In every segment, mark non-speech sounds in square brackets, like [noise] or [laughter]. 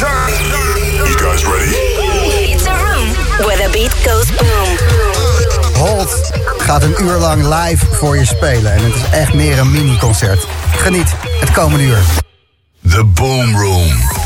You guys ready? It's a room where the beat goes boom. Holt gaat een uur lang live voor je spelen. En het is echt meer een mini-concert. Geniet het komende uur. The Boom Room.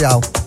y'all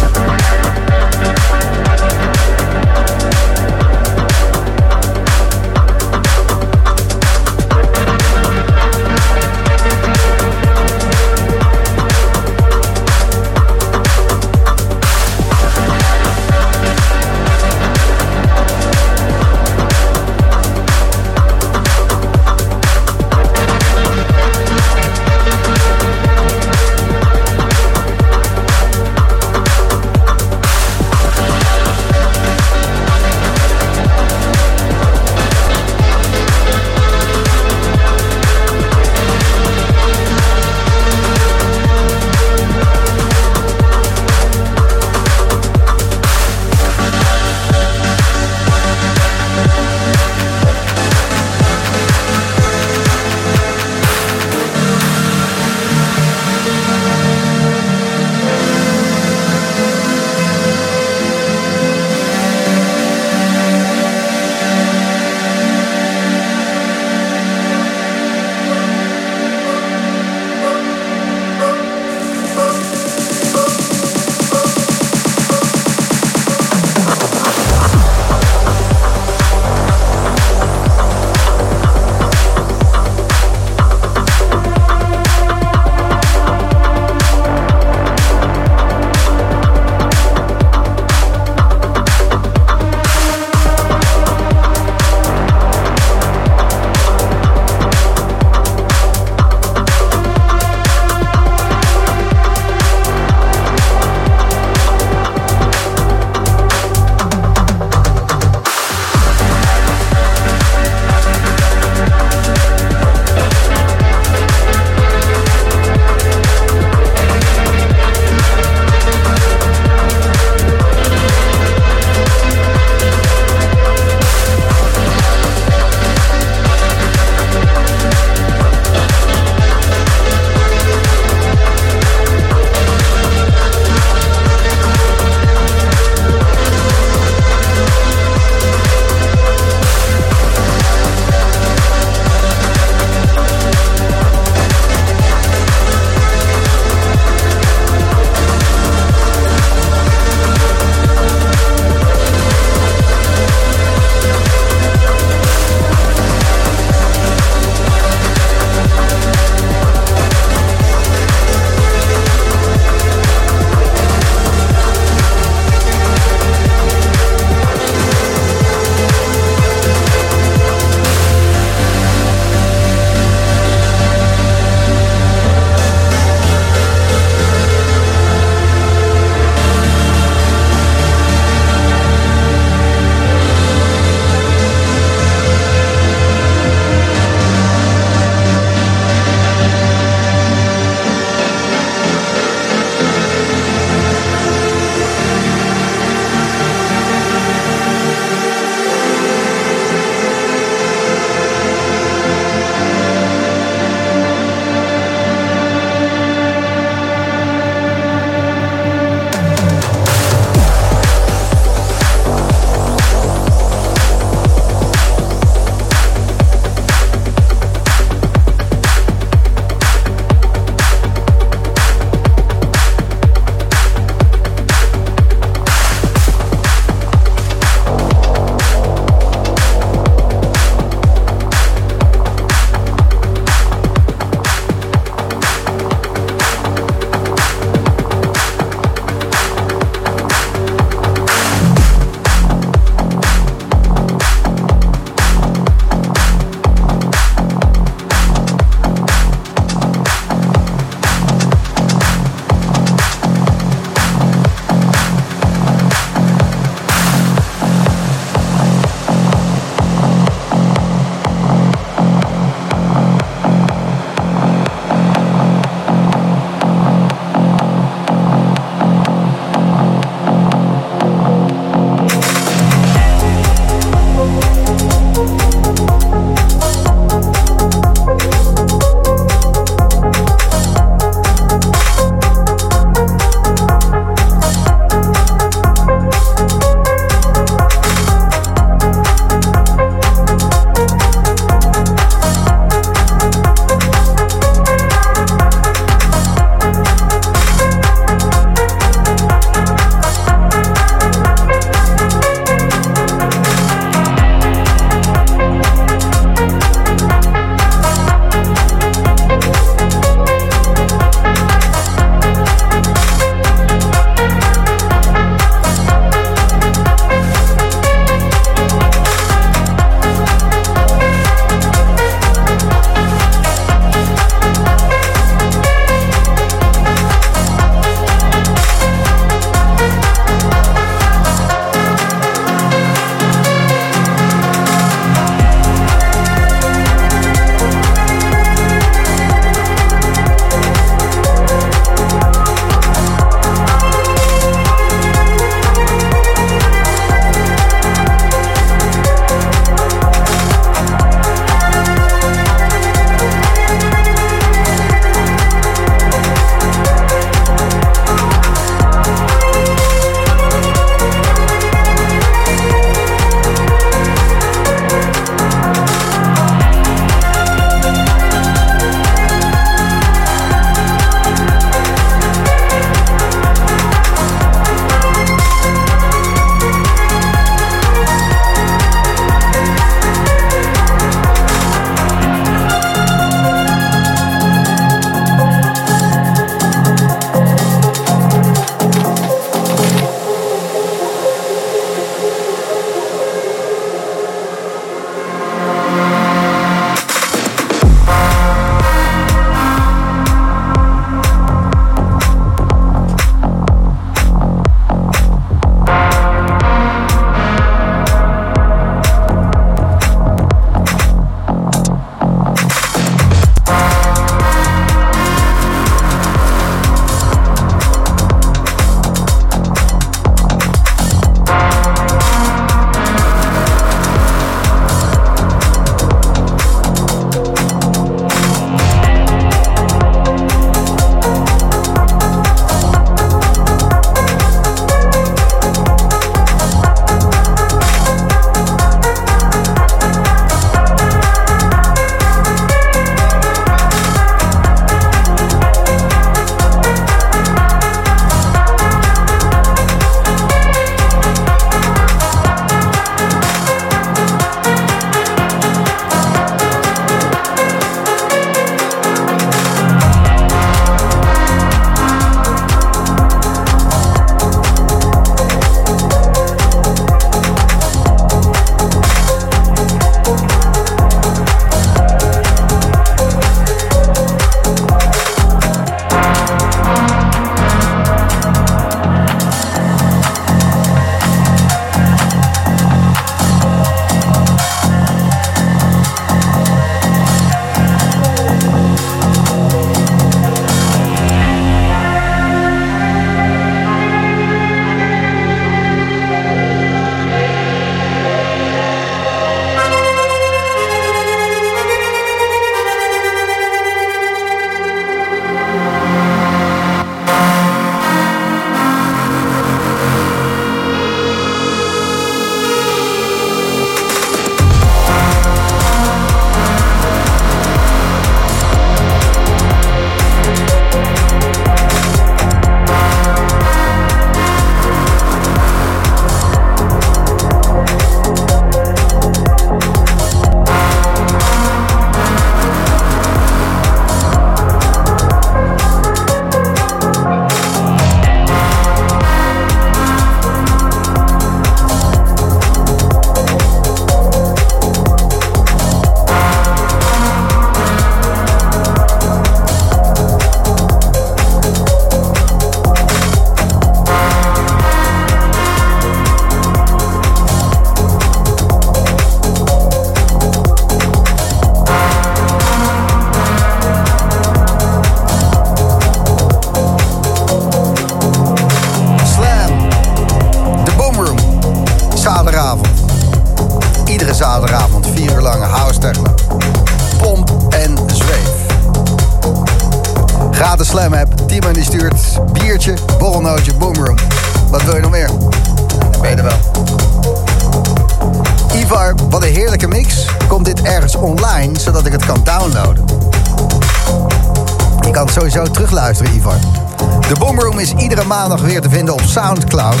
maandag weer te vinden op Soundcloud.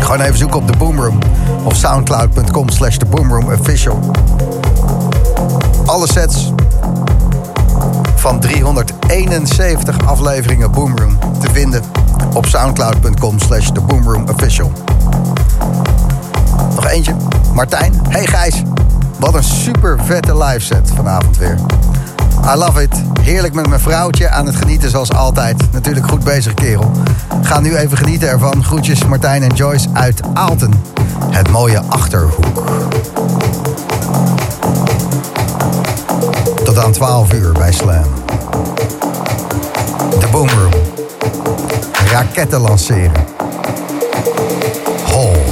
Gewoon even zoeken op de Boomroom. Of soundcloud.com slash de Boomroom Official. Alle sets van 371 afleveringen Boomroom te vinden op soundcloud.com slash de Boomroom Official. Nog eentje. Martijn. Hey Gijs. Wat een super vette live set vanavond weer. I love it. Heerlijk met mijn vrouwtje aan het genieten zoals altijd. Natuurlijk goed bezig kerel. Ga nu even genieten ervan. Groetjes Martijn en Joyce uit Aalten. Het mooie Achterhoek. Tot aan 12 uur bij Slam. De Boomroom. Raketten lanceren. Hold.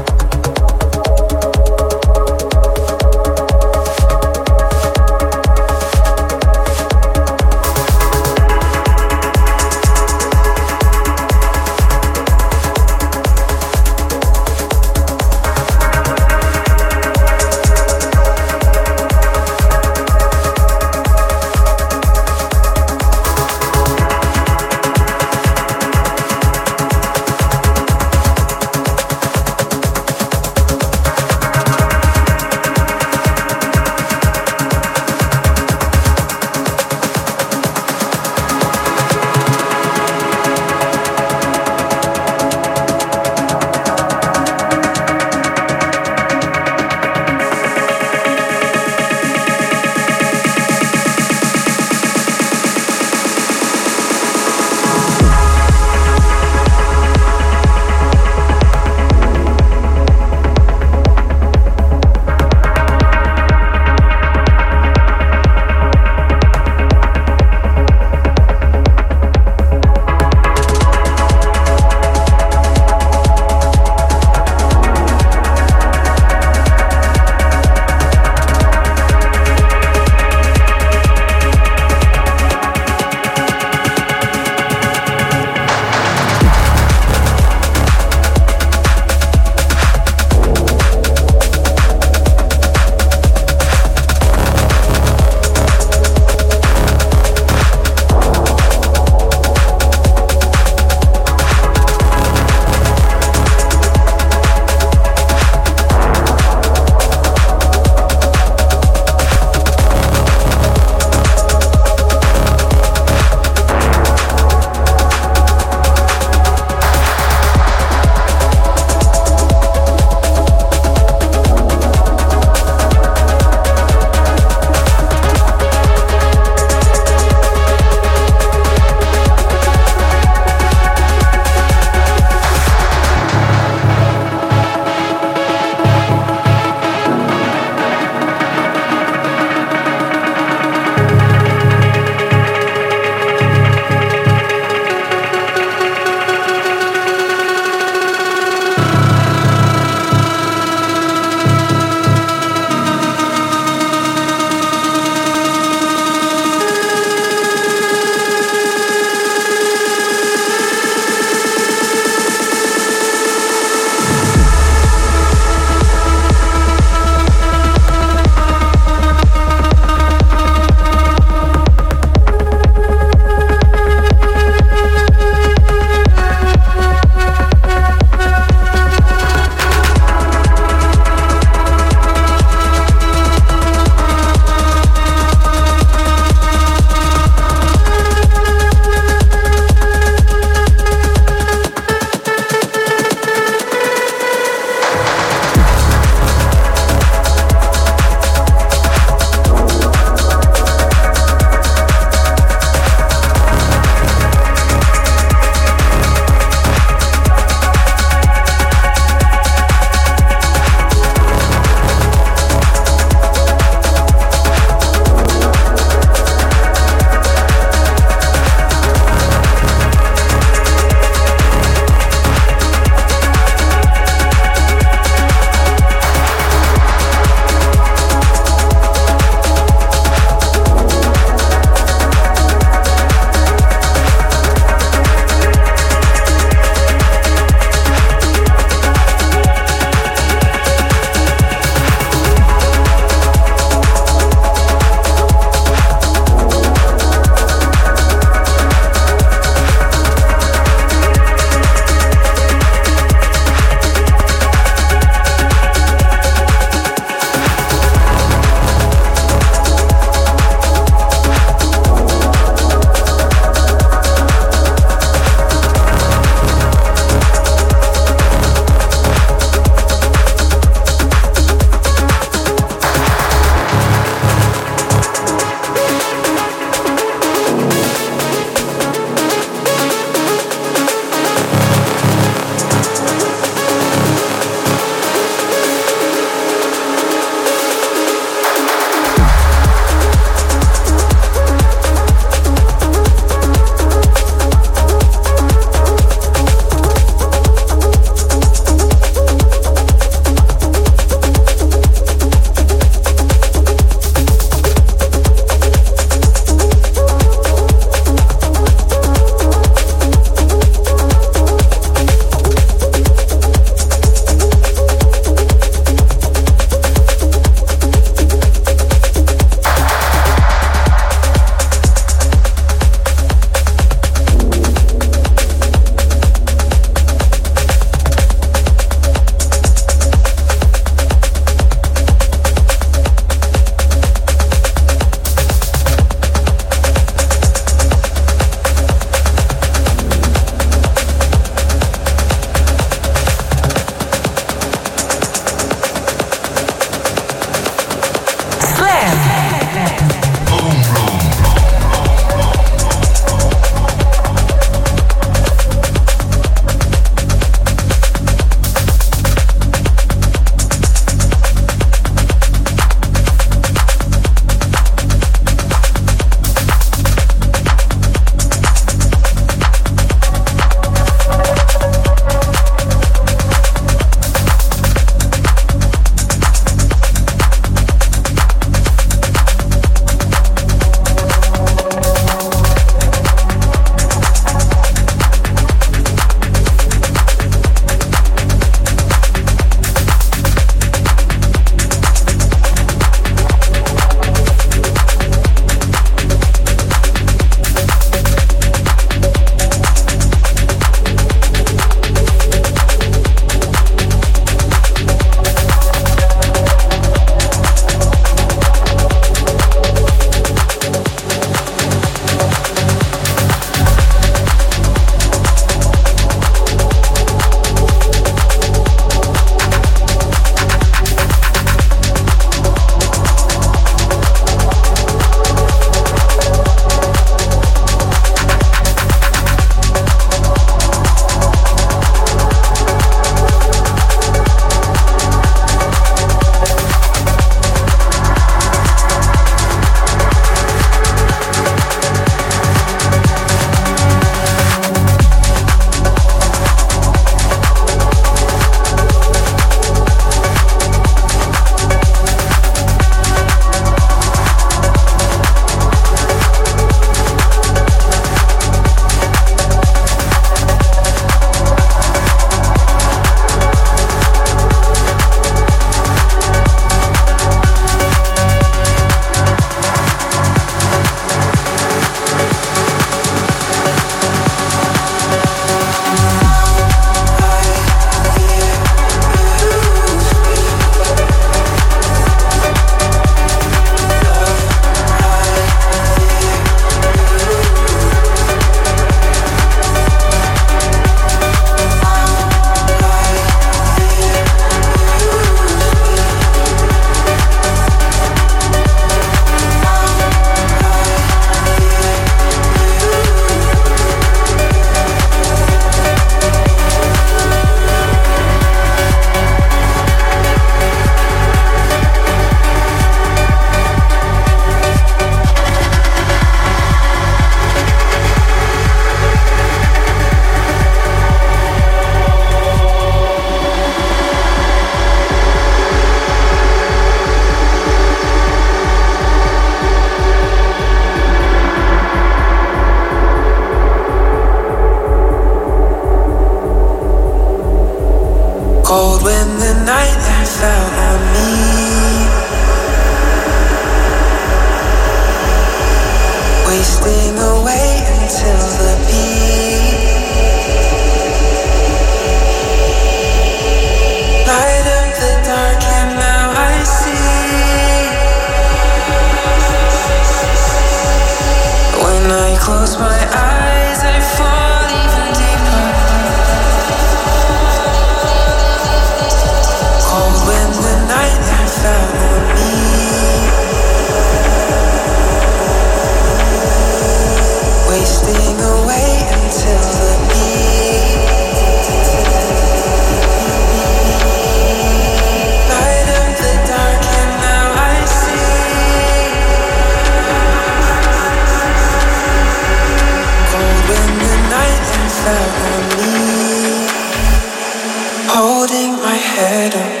head up.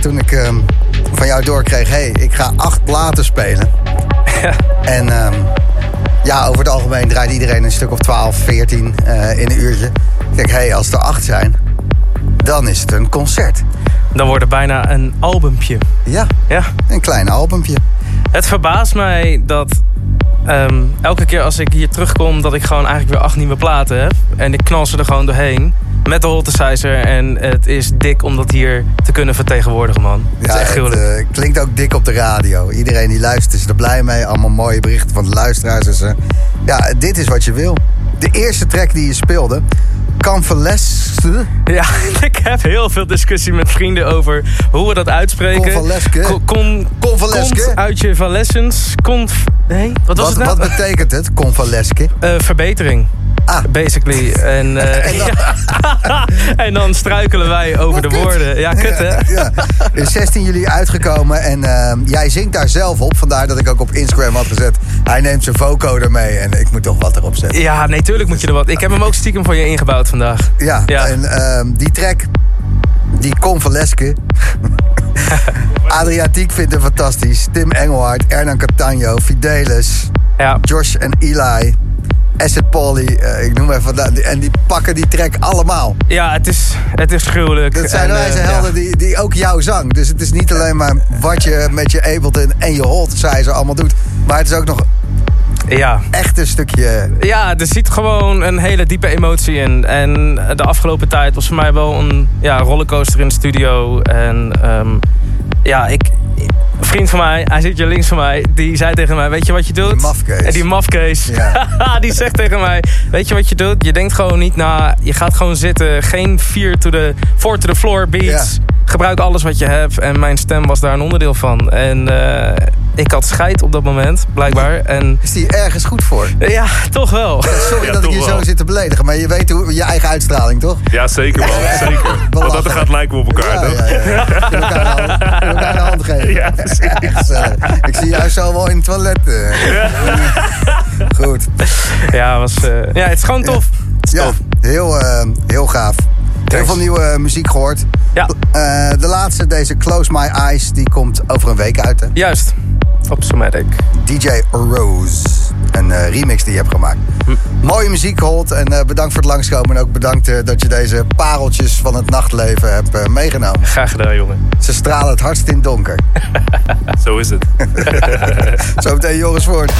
Toen ik ehm, van jou doorkreeg... hey, ik ga acht platen spelen. En ehm, ja, over het algemeen draait iedereen een stuk of 12, 14 eh, in een uurtje. Ik denk, hey, als er acht zijn, dan is het een concert. Dan wordt het bijna een albumpje. Ja, Ja. een klein albumpje. Het verbaast mij dat ehm, elke keer als ik hier terugkom... dat ik gewoon eigenlijk weer acht nieuwe platen heb. En ik knal ze er gewoon doorheen. Met de Holtesizer. En het is dik om dat hier kunnen vertegenwoordigen, man. Het Ja, is echt het eh, klinkt ook dik op de radio. Iedereen die luistert is er blij mee. Allemaal mooie berichten van de luisteraars. Dus, ja, dit is wat je wil. De eerste track die je speelde, Convalesce. Ja, [laughs] ik heb heel veel discussie met vrienden over hoe we dat uitspreken. Convalesce. Con, con, Convalesce. Komt uit je valessens. Cont... Nee, wat was Wat, het nou? wat betekent het, Convalesce? Eh, verbetering. Ah. Basically. En, [laughs] eh, En dan- [laughs] ja. en dan struikelen wij over de Kut. woorden. Ja, kut hè? Ja, [laughs] is 16 juli uitgekomen en ehm, jij zingt daar zelf op. Vandaar dat ik ook op Instagram had gezet. Hij neemt zijn vocoder mee en ik moet toch wat erop zetten. Ja, nee, tuurlijk moet je er wat. Ik heb hem ook stiekem voor je ingebouwd vandaag. Ja, Ja. en ehm, die track, die Convalesce. Adriatiek vindt hem fantastisch. Tim Engelhard, Hernan Cattaneo, Fidelis, Ja, Josh en Eli, Asset Polly. eh, ik noem even dat. En die pakken die track allemaal. ja het, is, het is gruwelijk. Dat zijn En, eh, wijze ja. helden die, die ook jou zang. Dus het is niet alleen maar wat je met je Ableton en je Holtesizer allemaal doet. Maar het is ook nog Ja. echt een stukje... Ja, er zit gewoon een hele diepe emotie in. En de afgelopen tijd was voor mij wel een ja, rollercoaster in de studio. En ehm, ja, ik, een vriend van mij, hij zit hier links van mij, die zei tegen mij: Weet je wat je doet? Die mafkees. En die mafkees. Ja. [laughs] die zegt tegen mij: Weet je wat je doet? Je denkt gewoon niet na. Je gaat gewoon zitten. Geen vier to the, four to the floor beats. Ja. Gebruik alles wat je hebt. En mijn stem was daar een onderdeel van. En eh, ik had scheid op dat moment, blijkbaar. En Is die ergens goed voor? ja, toch wel. Sorry Ja, dat ik je zo wel. zit te beledigen. Maar je weet hoe, je eigen uitstraling, toch? Ja, zeker man. Zeker. [laughs] Want dat er gaat lijken op elkaar, Ja, toch? ja, ja. In elkaar de hand, in elkaar de hand geven. Ja, precies. [laughs] Ik zie jou zo wel in het toilet. eh. Goed. Ja, was, eh, ja, het is gewoon tof. Het is Ja, tof. heel, eh, heel gaaf. Heel veel nieuwe muziek gehoord. Ja, Eh, de laatste, deze Close My Eyes, die komt over een week uit. Hè? juist. Op Somatic. DJ Rose. Een eh, remix die je hebt gemaakt. Hm. Mooie muziek gehold en eh, bedankt voor het langskomen. En ook bedankt eh, dat je deze pareltjes van het nachtleven hebt meegenomen. Graag gedaan, jongen. Ze stralen het hardst in het donker. [laughs] Zo is het. [laughs] Zometeen Joris Voort.